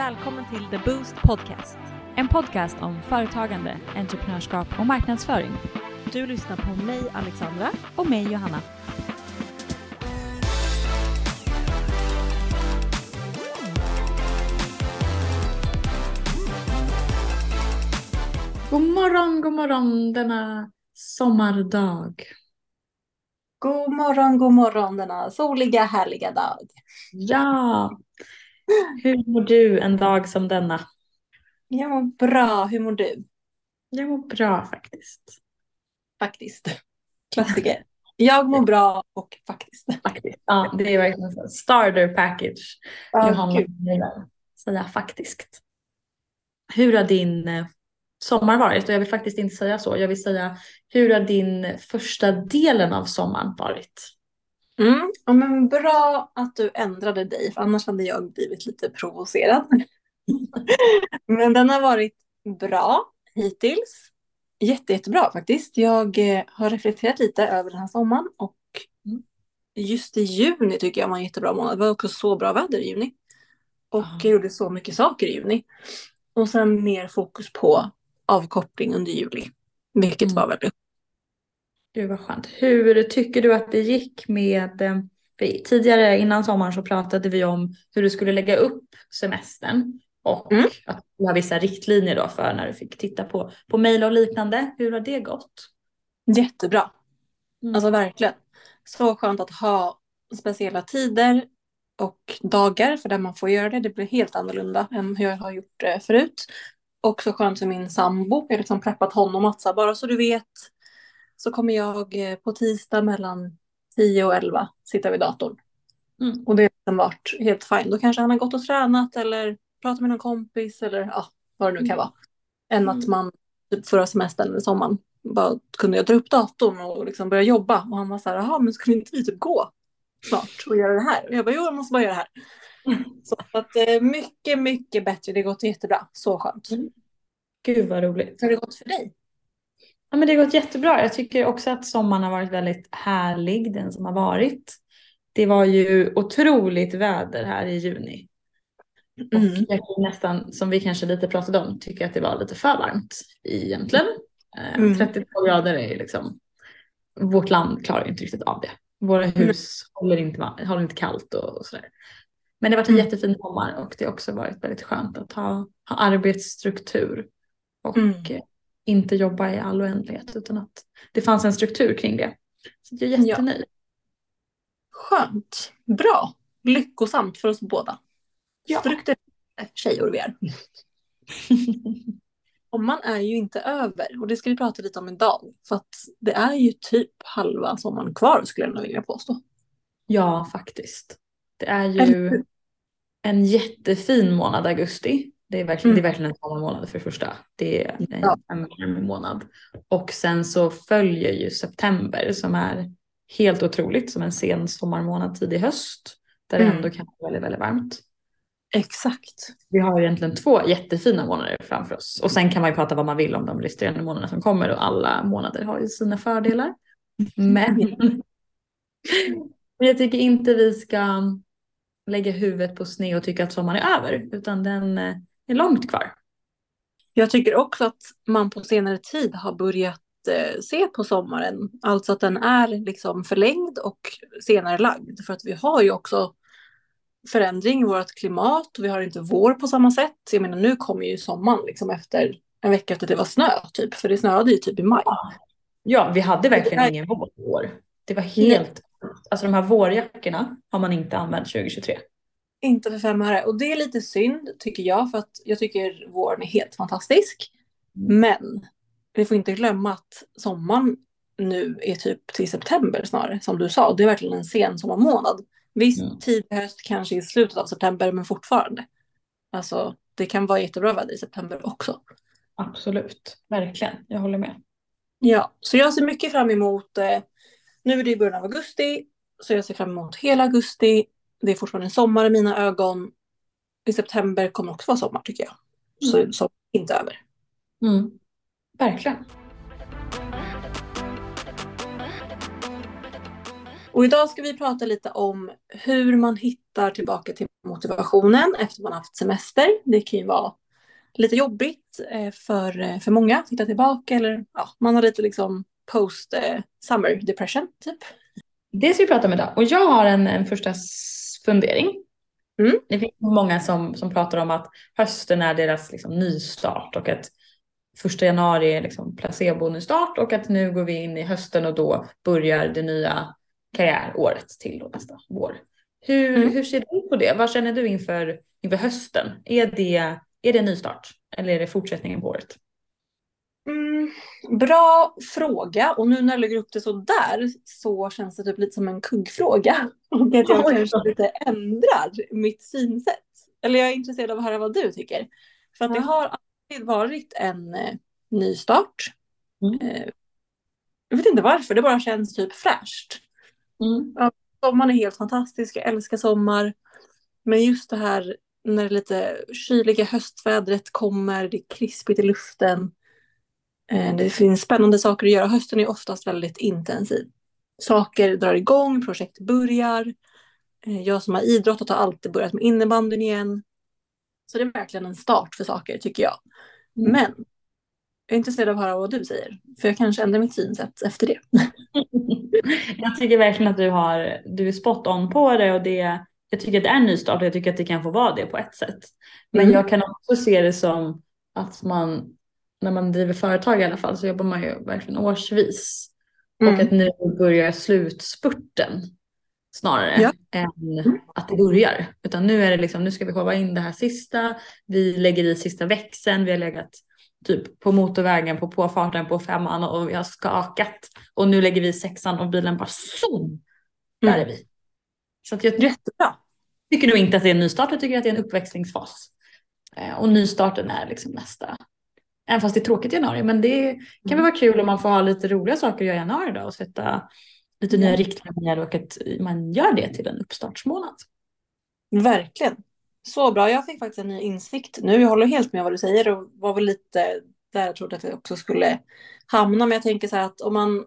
Välkommen till The Boost Podcast. En podcast om företagande, entreprenörskap och marknadsföring. Du lyssnar på mig Alexandra och mig Johanna. God morgon, god morgon denna sommardag. God morgon, god morgon denna soliga, härliga dag. Ja, hur mår du en dag som denna? Jag mår bra, hur mår du? Jag mår bra faktiskt. Faktiskt. Klassiker. Jag mår bra och faktiskt. faktiskt. Ja, det är verkligen så. Starter package. Ja, Johanna gillar säga faktiskt. Hur har din eh, sommar varit? Och jag vill faktiskt inte säga så. Jag vill säga hur har din första delen av sommaren varit? Mm. Ja, men bra att du ändrade dig, för annars hade jag blivit lite provocerad. men den har varit bra hittills. Jätte, jättebra faktiskt. Jag eh, har reflekterat lite över den här sommaren och just i juni tycker jag var en jättebra månad. Det var också så bra väder i juni. Och jag gjorde så mycket saker i juni. Och sen mer fokus på avkoppling under juli. Vilket Mm. var väldigt Gud vad skönt. Hur tycker du att det gick med, eh, tidigare innan sommaren så pratade vi om hur du skulle lägga upp semestern och Mm. att du har vissa riktlinjer då för när du fick titta på, på mejl och liknande. Hur har det gått? jättebra. Mm. Alltså verkligen. Så skönt att ha speciella tider och dagar för där man får göra det. Det blir helt annorlunda än hur jag har gjort det förut. Och så skönt för min sambo. Jag har liksom preppat honom att så bara så du vet så kommer jag eh, på tisdag mellan 10 och 11 sitta vid datorn. Mm. Och det har liksom varit helt fint. Då kanske han har gått och tränat eller pratat med någon kompis eller ja, vad det nu kan vara. Än att Mm. man typ förra semestern eller sommaren bara kunde jag dra upp datorn och liksom börja jobba. Och han var så här, jaha men vi inte vi typ gå snart och göra det här? Och jag bara, jo jag måste bara göra det här. Mm. Så att eh, mycket, mycket bättre. Det har gått jättebra. Så skönt. Mm. Gud vad roligt. Hur har det gått för dig? Ja, men det har gått jättebra. Jag tycker också att sommaren har varit väldigt härlig, den som har varit. Det var ju otroligt väder här i juni. Och Mm. jag kan nästan, som vi kanske lite pratade om, tycker att det var lite för varmt egentligen. Eh, Mm. 32 grader är ju liksom, vårt land klarar inte riktigt av det. Våra hus håller inte, håller inte kallt och, och sådär. Men det har varit en Mm. jättefin sommar och det har också varit väldigt skönt att ha, ha arbetsstruktur och Mm. Inte jobba i all oändlighet utan att det fanns en struktur kring det. Så jag är Ja. jättenöjd. Skönt. Bra. Lyckosamt för oss båda. Ja. Strukturerade tjejor vi är. Sommaren är ju inte över och det ska vi prata lite om idag. För att det är ju typ halva sommaren kvar skulle jag vilja påstå. Ja, faktiskt. Det är ju en jättefin månad augusti. Det är verkligen, Mm. det är verkligen en sommarmånad för det första. Det är en, Ja. månad. Och sen så följer ju september som är helt otroligt som en sen sommarmånad tidig höst. Där det Mm. ändå kan vara väldigt, väldigt varmt. Exakt. Vi har egentligen två jättefina månader framför oss. Och sen kan man ju prata vad man vill om de resterande månaderna som kommer och alla månader har ju sina fördelar. Men, men jag tycker inte vi ska lägga huvudet på sned och tycka att sommaren är över. Utan den eh, är långt kvar. Jag tycker också att man på senare tid har börjat eh, se på sommaren. Alltså att den är liksom förlängd och senare lagd. För att vi har ju också förändring i vårt klimat. Vi har inte vår på samma sätt. Jag menar nu kommer ju sommaren liksom efter en vecka efter det var snö typ. För det snöade ju typ i maj. Ja, vi hade verkligen ingen vår i år. Det var helt... Alltså de här vårjackorna har man inte använt 2023. Inte för fem öre. Och det är lite synd tycker jag. För att jag tycker våren är helt fantastisk. Mm. Men vi får inte glömma att sommaren nu är typ till september snarare. Som du sa. Det är verkligen en sen sommarmånad. Visst, Mm. tidig höst kanske i slutet av september. Men fortfarande. Alltså det kan vara jättebra väder i september också. Absolut, verkligen. Jag håller med. Ja, så jag ser mycket fram emot. Eh, nu är det i början av augusti. Så jag ser fram emot hela augusti. Det är fortfarande sommar i mina ögon. I september kommer också vara sommar tycker jag. Så Mm. sommar är inte över. Mm. Verkligen. Och idag ska vi prata lite om hur man hittar hittar tillbaka till motivationen efter man haft semester. Det kan ju vara lite jobbigt eh, för, eh, för många att hitta tillbaka eller ja, man har lite liksom post eh, summer depression typ. Det ska vi prata om idag och jag har en, en första fundering. Mm. Det finns många som, som pratar om att hösten är deras liksom, nystart och att första januari är liksom placebo-nystart och att nu går vi in i hösten och då börjar det nya karriäråret till då nästa vår. Hur, mm. hur ser du på det? Vad känner du inför, inför hösten? Är det, är det nystart eller är det fortsättningen på året? Mm, bra fråga och nu när jag lägger upp det så där så känns det typ lite som en kuggfråga. Och att jag kanske lite ändrar mitt synsätt. Eller jag är intresserad av att höra vad du tycker. För att det har alltid varit en eh, nystart. Mm. Eh, jag vet inte varför, det bara känns typ fräscht. Mm. Ja, sommaren är helt fantastisk, jag älskar sommar. Men just det här när det lite kyliga höstvädret kommer, det är krispigt i luften. Eh, det finns spännande saker att göra. Hösten är oftast väldigt intensiv. Saker drar igång, projekt börjar. Eh, jag som har idrottat har alltid börjat med innebandyn igen. Så det är verkligen en start för saker tycker jag. Mm. Men jag är intresserad av att höra vad du säger. För jag kanske ändrar mitt synsätt efter det. jag tycker verkligen att du, har, du är spot on på det och det, jag tycker att det är en nystart och jag tycker att det kan få vara det på ett sätt. Men mm. jag kan också se det som att man, när man driver företag i alla fall så jobbar man ju verkligen årsvis. Mm. Och att nu börjar slutspurten snarare ja. än att det börjar. Utan nu är det liksom, nu ska vi hova in det här sista, vi lägger i sista växeln, vi har legat typ på motorvägen på påfarten på femman och vi har skakat och nu lägger vi sexan och bilen bara zoom. Där mm. är vi. Så att jag Jättebra. tycker nog inte att det är en nystart, jag tycker att det är en uppväxlingsfas. Eh, och nystarten är liksom nästa. Även fast det är tråkigt i januari, men det kan väl vara kul om man får ha lite roliga saker att göra i januari då och sätta lite nya riktlinjer och att man gör det till en uppstartsmånad. Verkligen. Så bra. Jag fick faktiskt en ny insikt nu. Jag håller helt med vad du säger och var väl lite där jag trodde att jag också skulle hamna. Men jag tänker så här att om man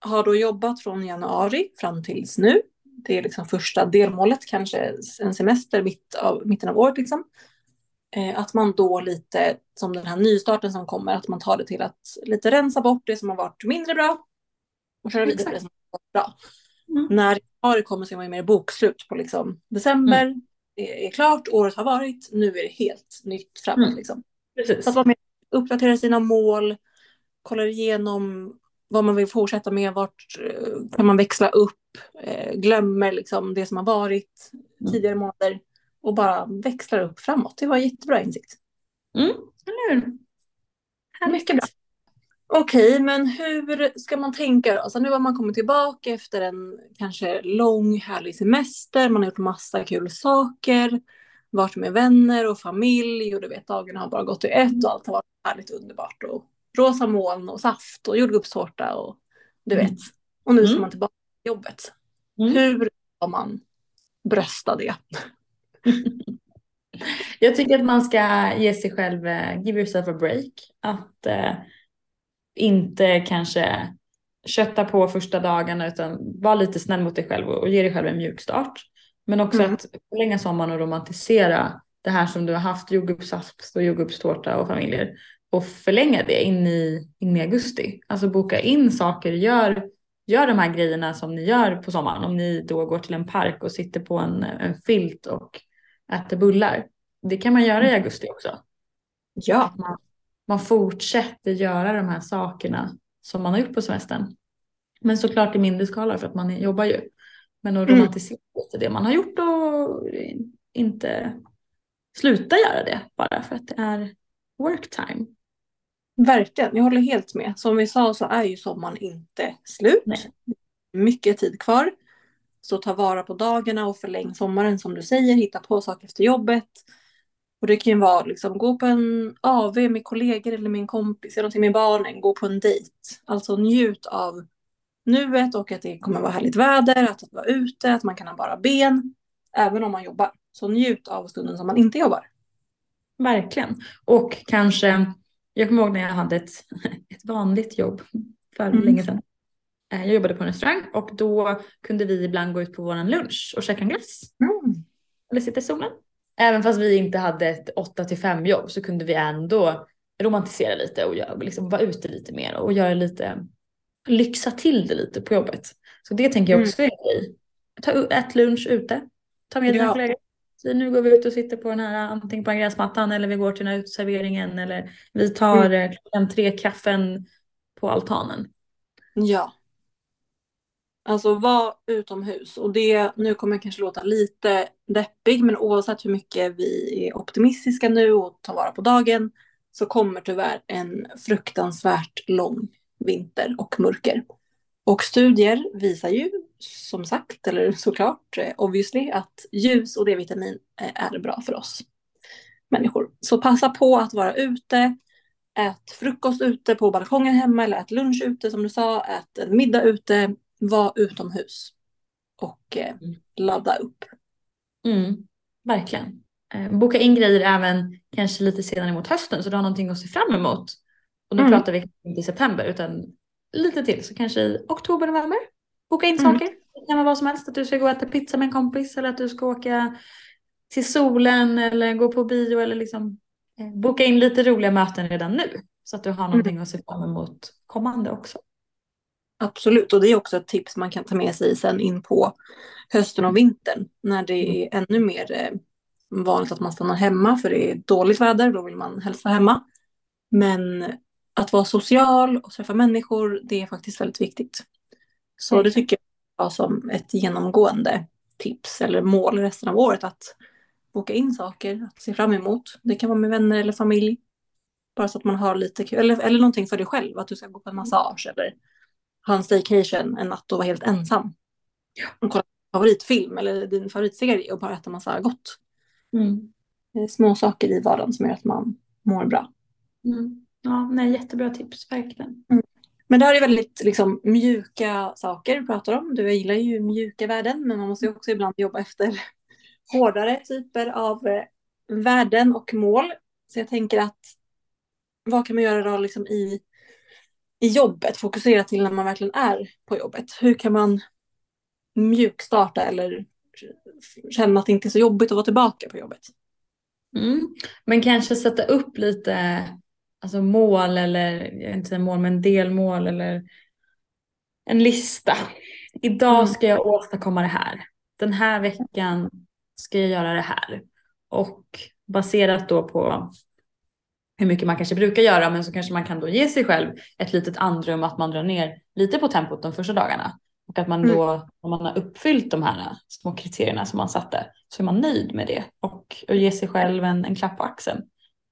har då jobbat från januari fram tills nu. Det är liksom första delmålet, kanske en semester mitt av, mitten av året liksom. Eh, att man då lite, som den här nystarten som kommer, att man tar det till att lite rensa bort det som har varit mindre bra och köra vidare på det som har varit bra. Mm. När januari kommer så är man ju mer bokslut på liksom december, mm är klart, året har varit, nu är det helt nytt framåt. Mm. Liksom. Precis. Så att man uppdaterar sina mål, kollar igenom vad man vill fortsätta med, vart eh, kan man växla upp, eh, glömmer liksom det som har varit mm. tidigare månader och bara växlar upp framåt. Det var jättebra insikt. Mm, eller hur? Mycket bra. Okej, men hur ska man tänka då? Alltså nu har man kommit tillbaka efter en kanske lång härlig semester, man har gjort massa kul saker, varit med vänner och familj och du vet dagarna har bara gått i ett och allt har varit härligt underbart och rosa moln och saft och jordgubbstårta och du mm. vet. Och nu ska mm. man tillbaka till jobbet. Mm. Hur ska man brösta det? Jag tycker att man ska ge sig själv, uh, give yourself a break. Att uh, inte kanske kötta på första dagarna utan var lite snäll mot dig själv och ge dig själv en mjuk start. Men också mm. att förlänga sommaren och romantisera det här som du har haft, jordgubbssaft och jordgubbstårta och familjer och förlänga det in i, in i augusti. Alltså boka in saker, gör, gör de här grejerna som ni gör på sommaren. Om ni då går till en park och sitter på en, en filt och äter bullar. Det kan man göra i augusti också. Ja. Man man fortsätter göra de här sakerna som man har gjort på semestern. Men såklart i mindre skala för att man jobbar ju. Men att mm. romantisera lite det man har gjort och inte sluta göra det bara för att det är work time. Verkligen, jag håller helt med. Som vi sa så är ju sommaren inte slut. Nej. Mycket tid kvar. Så ta vara på dagarna och förläng sommaren som du säger. Hitta på saker efter jobbet. Och det kan ju vara liksom gå på en AV med kollegor eller med en kompis, göra någonting med barnen, gå på en dejt. Alltså njut av nuet och att det kommer vara härligt väder, att vara ute, att man kan ha bara ben, även om man jobbar. Så njut av stunden som man inte jobbar. Verkligen. Och kanske, jag kommer ihåg när jag hade ett, ett vanligt jobb för mm. länge sedan. Eh, jag jobbade på en restaurang och då kunde vi ibland gå ut på vår lunch och käka en glass. Mm. eller sitta i solen. Även fast vi inte hade ett 8 till 5 jobb så kunde vi ändå romantisera lite och liksom vara ute lite mer och göra lite, lyxa till det lite på jobbet. Så det tänker jag också är en. Ta, ät lunch ute, ta med dina Ja. kollegor. Så nu går vi ut och sitter på den här, antingen på den gräsmattan eller vi går till den här uteserveringen eller vi tar mm. klockan tre kaffen på altanen. Ja. Alltså var utomhus och det, nu kommer jag kanske låta lite deppig men oavsett hur mycket vi är optimistiska nu och tar vara på dagen så kommer tyvärr en fruktansvärt lång vinter och mörker. Och studier visar ju som sagt, eller såklart eh, obviously, att ljus och D-vitamin eh, är bra för oss människor. Så passa på att vara ute, ät frukost ute på balkongen hemma eller ät lunch ute som du sa, ät en middag ute, var utomhus och eh, ladda upp. Mm, verkligen. Eh, boka in grejer även kanske lite senare mot hösten så du har någonting att se fram emot. Och nu mm. pratar vi inte i september utan lite till så kanske i oktober, november. Boka in mm. saker. Det kan vara vad som helst. Att du ska gå och äta pizza med en kompis eller att du ska åka till solen eller gå på bio eller liksom eh, boka in lite roliga möten redan nu. Så att du har någonting mm. att se fram emot kommande också. Absolut, och det är också ett tips man kan ta med sig sen in på hösten och vintern när det är ännu mer eh, vanligt att man stannar hemma för det är dåligt väder, då vill man vara hemma. Men att vara social och träffa människor, det är faktiskt väldigt viktigt. Så det tycker jag som ett genomgående tips eller mål resten av året att boka in saker att se fram emot. Det kan vara med vänner eller familj. Bara så att man har lite kul. Eller, eller någonting för dig själv, att du ska gå på en massage eller en staycation en natt och vara helt ensam. Och kolla på favoritfilm eller din favoritserie och bara äta massa gott. Mm. Små saker i vardagen som gör att man mår bra. Mm. Ja, nej, jättebra tips, verkligen. Mm. Men det här är väldigt liksom, mjuka saker du pratar om. Du gillar ju mjuka värden, men man måste ju också ibland jobba efter hårdare typer av eh, värden och mål. Så jag tänker att vad kan man göra då liksom i, i jobbet? Fokusera till när man verkligen är på jobbet. Hur kan man mjukstarta eller känna att det inte är så jobbigt att vara tillbaka på jobbet? Mm. Men kanske sätta upp lite alltså mål eller, jag inte säga mål, men delmål eller en lista. Idag Mm. ska jag åstadkomma det här. Den här veckan ska jag göra det här. Och baserat då på hur mycket man kanske brukar göra, men så kanske man kan då ge sig själv ett litet andrum att man drar ner lite på tempot de första dagarna. Och att man Mm. då, om man har uppfyllt de här små kriterierna som man satte, så är man nöjd med det. Och, och ge sig själv en, en klapp på axeln.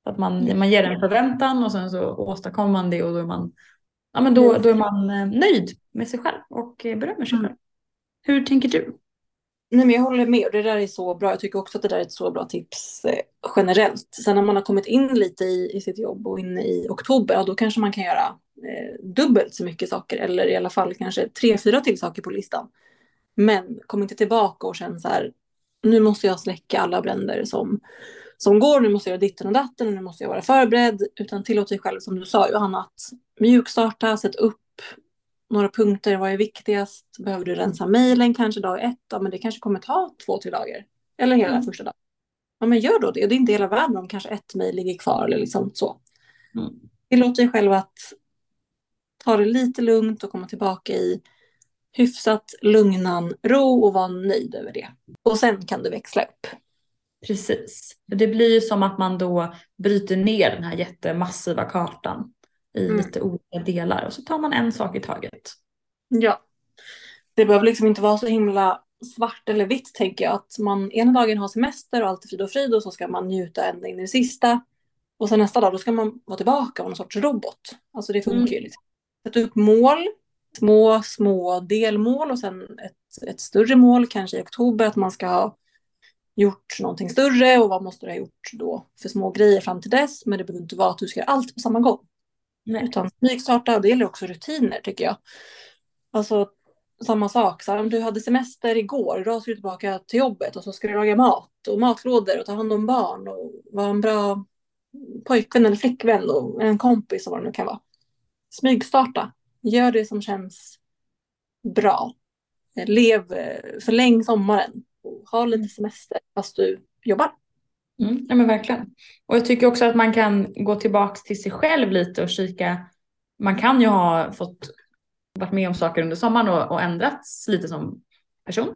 Så att man, man ger en förväntan och sen så åstadkommer man det och då är man, ja, men då, då är man eh, nöjd med sig själv och eh, berömmer sig Mm. själv. Hur tänker du? Nej, men jag håller med och det där är så bra. Jag tycker också att det där är ett så bra tips eh, generellt. Sen när man har kommit in lite i, i sitt jobb och inne i oktober, ja, då kanske man kan göra eh, dubbelt så mycket saker eller i alla fall kanske tre, fyra till saker på listan. Men kom inte tillbaka och känn så här, nu måste jag släcka alla bränder som, som går, nu måste jag göra ditten och datten och nu måste jag vara förberedd. Utan tillåt dig själv, som du sa Johanna, att mjukstarta, sätt upp några punkter, vad är viktigast? Behöver du rensa mejlen kanske dag ett? Ja, men det kanske kommer ta två, tre dagar. Eller hela Mm. första dagen. Ja, men gör då det. Det är inte hela världen om kanske ett mejl ligger kvar eller liksom så. Mm. Tillåt dig själv att ta det lite lugnt och komma tillbaka i hyfsat lugnan ro och vara nöjd över det. Och sen kan du växla upp. Precis. Det blir ju som att man då bryter ner den här jättemassiva kartan i Mm. lite olika delar och så tar man en sak i taget. Ja. Det behöver liksom inte vara så himla svart eller vitt tänker jag. Att man ena dagen har semester och allt är frid och frid och så ska man njuta ända in i det sista. Och sen nästa dag då ska man vara tillbaka och någon sorts robot. Alltså det funkar Mm. ju. Liksom. Sätta upp mål, små, små delmål och sen ett, ett större mål kanske i oktober att man ska ha gjort någonting större och vad måste du ha gjort då för små grejer fram till dess. Men det behöver inte vara att du ska göra allt på samma gång. Nej. Utan smygstarta och det gäller också rutiner tycker jag. Alltså samma sak, så här, om du hade semester igår, idag ska du tillbaka till jobbet och så ska du laga mat och matlådor och ta hand om barn och vara en bra pojkvän eller flickvän och en kompis och vad det nu kan vara. Smygstarta, gör det som känns bra. Lev, förläng sommaren. ha lite semester fast du jobbar. Mm, ja men verkligen. Och jag tycker också att man kan gå tillbaks till sig själv lite och kika. Man kan ju ha fått varit med om saker under sommaren och, och ändrats lite som person.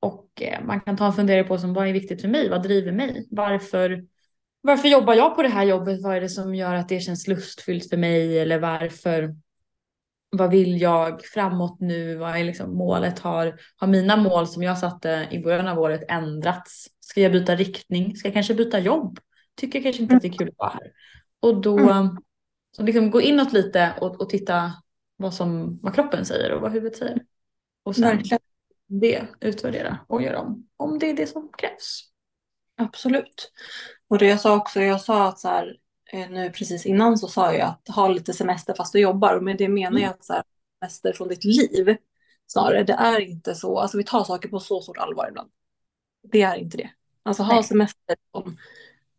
Och eh, man kan ta en fundering på som vad är viktigt för mig? Vad driver mig? Varför, varför jobbar jag på det här jobbet? Vad är det som gör att det känns lustfyllt för mig? Eller varför vad vill jag framåt nu? Vad är liksom målet? Har, har mina mål som jag satte i början av året ändrats? Ska jag byta riktning? Ska jag kanske byta jobb? Tycker jag kanske inte att det är kul att vara här. Och då mm. så liksom gå inåt lite och, och titta vad, som, vad kroppen säger och vad huvudet säger. Och sen Verkligen. det utvärdera och göra om, om det är det som krävs. Absolut. Och det jag sa också, jag sa att så här, Eh, nu precis innan så sa jag att ha lite semester fast du jobbar. Med det menar jag mm. att så här, semester från ditt liv snarare. Det är inte så, alltså vi tar saker på så stort allvar ibland. Det är inte det. Alltså ha Nej. semester om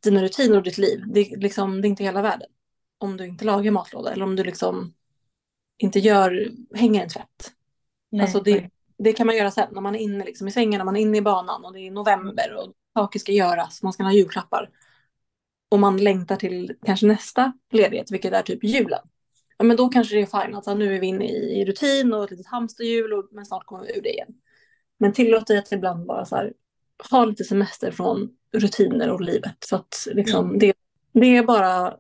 dina rutiner och ditt liv. Det, liksom, det är inte hela världen. Om du inte lagar matlåda eller om du liksom inte gör, hänger en tvätt. Nej, alltså det, det kan man göra sen när man är inne liksom i sängen, när man är inne i banan och det är november och saker ska göras, man ska ha julklappar och man längtar till kanske nästa ledighet, vilket är typ julen. Ja, men då kanske det är fine, alltså nu är vi inne i rutin och ett litet hamsterhjul, och, men snart kommer vi ur det igen. Men tillåt dig att ibland bara så här, ha lite semester från rutiner och livet. Så att liksom, mm. det, det är bara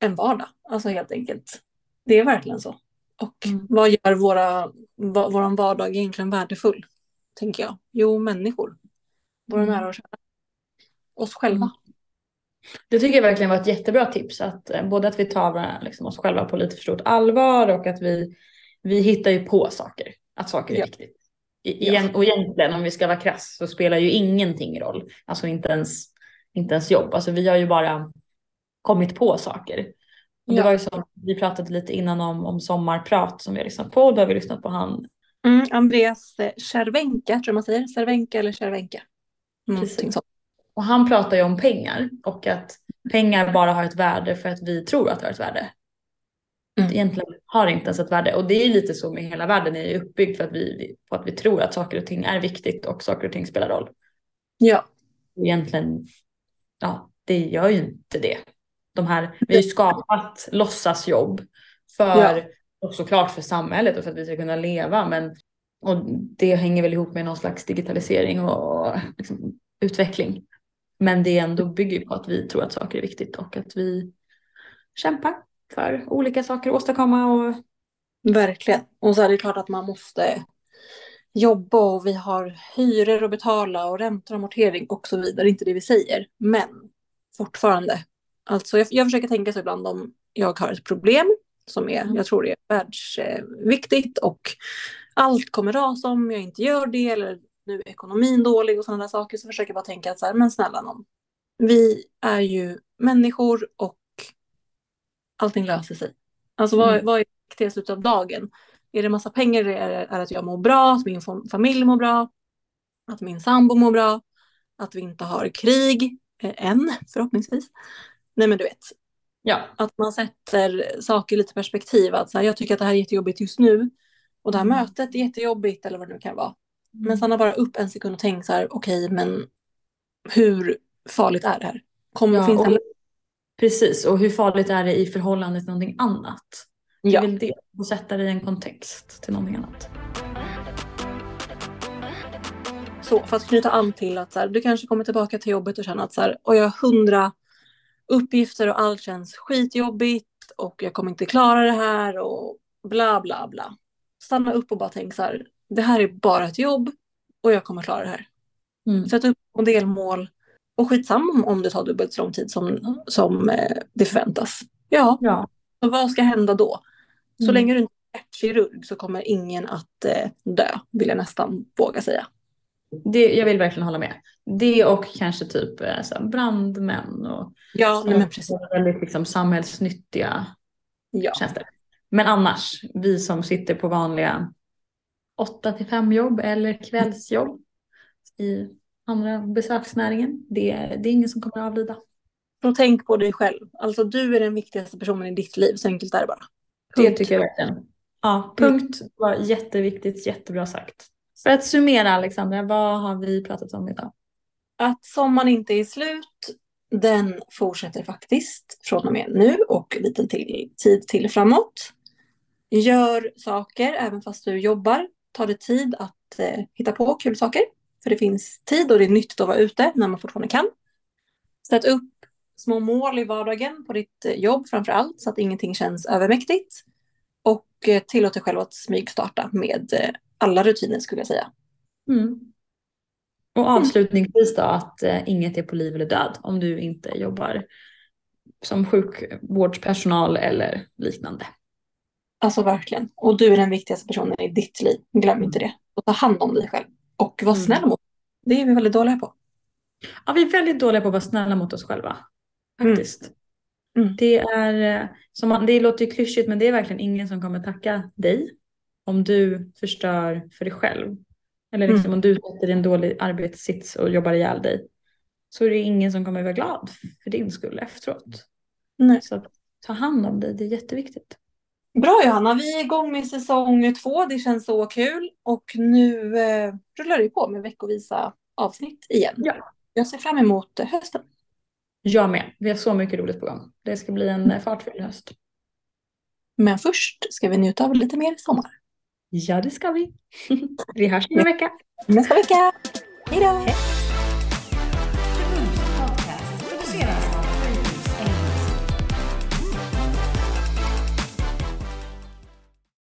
en vardag, alltså helt enkelt. Det är verkligen så. Och mm. vad gör våra, va, våran vardag egentligen värdefull? Tänker jag. Jo, människor. Våra mm. nära och kära. Oss själva. Mm. Det tycker jag verkligen var ett jättebra tips. Att, eh, både att vi tar liksom, oss själva på lite för stort allvar och att vi, vi hittar ju på saker. Att saker är ja. viktigt. I, ja. Och egentligen om vi ska vara krass så spelar ju ingenting roll. Alltså inte ens, inte ens jobb. Alltså vi har ju bara kommit på saker. Ja. Det var ju så, vi pratade lite innan om, om sommarprat som vi har lyssnat på. Då har vi lyssnat på han. Mm, Andreas Cervenka tror man säger. Cervenka eller Cervenka. Mm, Precis. Och han pratar ju om pengar och att pengar bara har ett värde för att vi tror att det har ett värde. Mm. Egentligen har inte ens ett värde och det är lite så med hela världen är uppbyggd för att vi, på att vi tror att saker och ting är viktigt och saker och ting spelar roll. Ja. Egentligen, ja, det gör ju inte det. De här, vi har ju skapat låtsasjobb för, ja. och såklart för samhället och för att vi ska kunna leva men och det hänger väl ihop med någon slags digitalisering och liksom, utveckling. Men det ändå bygger på att vi tror att saker är viktigt och att vi kämpar för olika saker att åstadkomma. Och... Verkligen. Och så är det klart att man måste jobba och vi har hyror att betala och räntor och amortering och så vidare. Inte det vi säger. Men fortfarande. Alltså jag, jag försöker tänka så ibland om jag har ett problem som är, mm. jag tror det är världsviktigt och allt kommer rasa om jag inte gör det eller nu är ekonomin dålig och sådana där saker så försöker jag bara tänka att så här, men snälla någon. Vi är ju människor och allting löser sig. Alltså vad, mm. vad är det slutet av dagen? Är det massa pengar? Är det, är det att jag mår bra? Att min familj mår bra? Att min sambo mår bra? Att vi inte har krig? Eh, än, förhoppningsvis. Nej men du vet. Ja. Att man sätter saker i lite perspektiv. Att så här, jag tycker att det här är jättejobbigt just nu. Och det här mm. mötet är jättejobbigt eller vad det nu kan vara. Men stanna bara upp en sekund och tänk så här, okej, okay, men hur farligt är det här? Kommer, ja, finns det... Precis, och hur farligt är det i förhållande till någonting annat? Ja. Jag vill det, och sätta det i en kontext till någonting annat. Så för att knyta an till att så här, du kanske kommer tillbaka till jobbet och känner att så här, och jag har hundra uppgifter och allt känns skitjobbigt och jag kommer inte klara det här och bla bla bla. Stanna upp och bara tänk så här, det här är bara ett jobb och jag kommer klara det här. Mm. Sätt upp delmål och skitsamma om det tar dubbelt så lång tid som, som eh, det förväntas. Ja, ja. Så vad ska hända då? Så mm. länge du inte är kirurg så kommer ingen att eh, dö, vill jag nästan våga säga. Det, jag vill verkligen hålla med. Det och kanske typ eh, så brandmän och ja, nej, men precis. väldigt liksom, samhällsnyttiga ja. tjänster. Men annars, vi som sitter på vanliga 8 till 5 jobb eller kvällsjobb i andra besöksnäringen. Det, det är ingen som kommer att avlida. Och tänk på dig själv. Alltså du är den viktigaste personen i ditt liv. Så enkelt är det bara. Punkt. Det tycker jag verkligen. Ja, punkt var jätteviktigt, jättebra sagt. För att summera Alexandra, vad har vi pratat om idag? att sommaren inte är slut, den fortsätter faktiskt från och med nu och lite till, tid till framåt. Gör saker även fast du jobbar. Ta dig tid att eh, hitta på kul saker. För det finns tid och det är nyttigt att vara ute när man fortfarande kan. Sätt upp små mål i vardagen på ditt eh, jobb framför allt så att ingenting känns övermäktigt. Och eh, tillåt dig själv att smygstarta med eh, alla rutiner skulle jag säga. Mm. Och avslutningsvis då att eh, inget är på liv eller död om du inte jobbar som sjukvårdspersonal eller liknande. Alltså verkligen. Och du är den viktigaste personen i ditt liv. Glöm inte det. Och ta hand om dig själv. Och var Mm. snäll mot Det är vi väldigt dåliga på. Ja, vi är väldigt dåliga på att vara snälla mot oss själva. Faktiskt. Mm. Det, är, eh, som man, det låter ju klyschigt men det är verkligen ingen som kommer tacka dig om du förstör för dig själv. Eller liksom Mm. om du sätter i en dålig arbetssits och jobbar ihjäl dig. Så är det ingen som kommer vara glad för din skull efteråt. Nej. Så ta hand om dig, det är jätteviktigt. Bra Johanna, vi är igång med säsong två. Det känns så kul. Och nu eh, rullar det på med veckovisa avsnitt igen. Ja. Jag ser fram emot hösten. Jag med. Vi har så mycket roligt på gång. Det ska bli en eh, fartfylld höst. Men först ska vi njuta av lite mer sommar. Ja, det ska vi. vi hörs om en vecka. Nästa vecka. Hej då! Hej.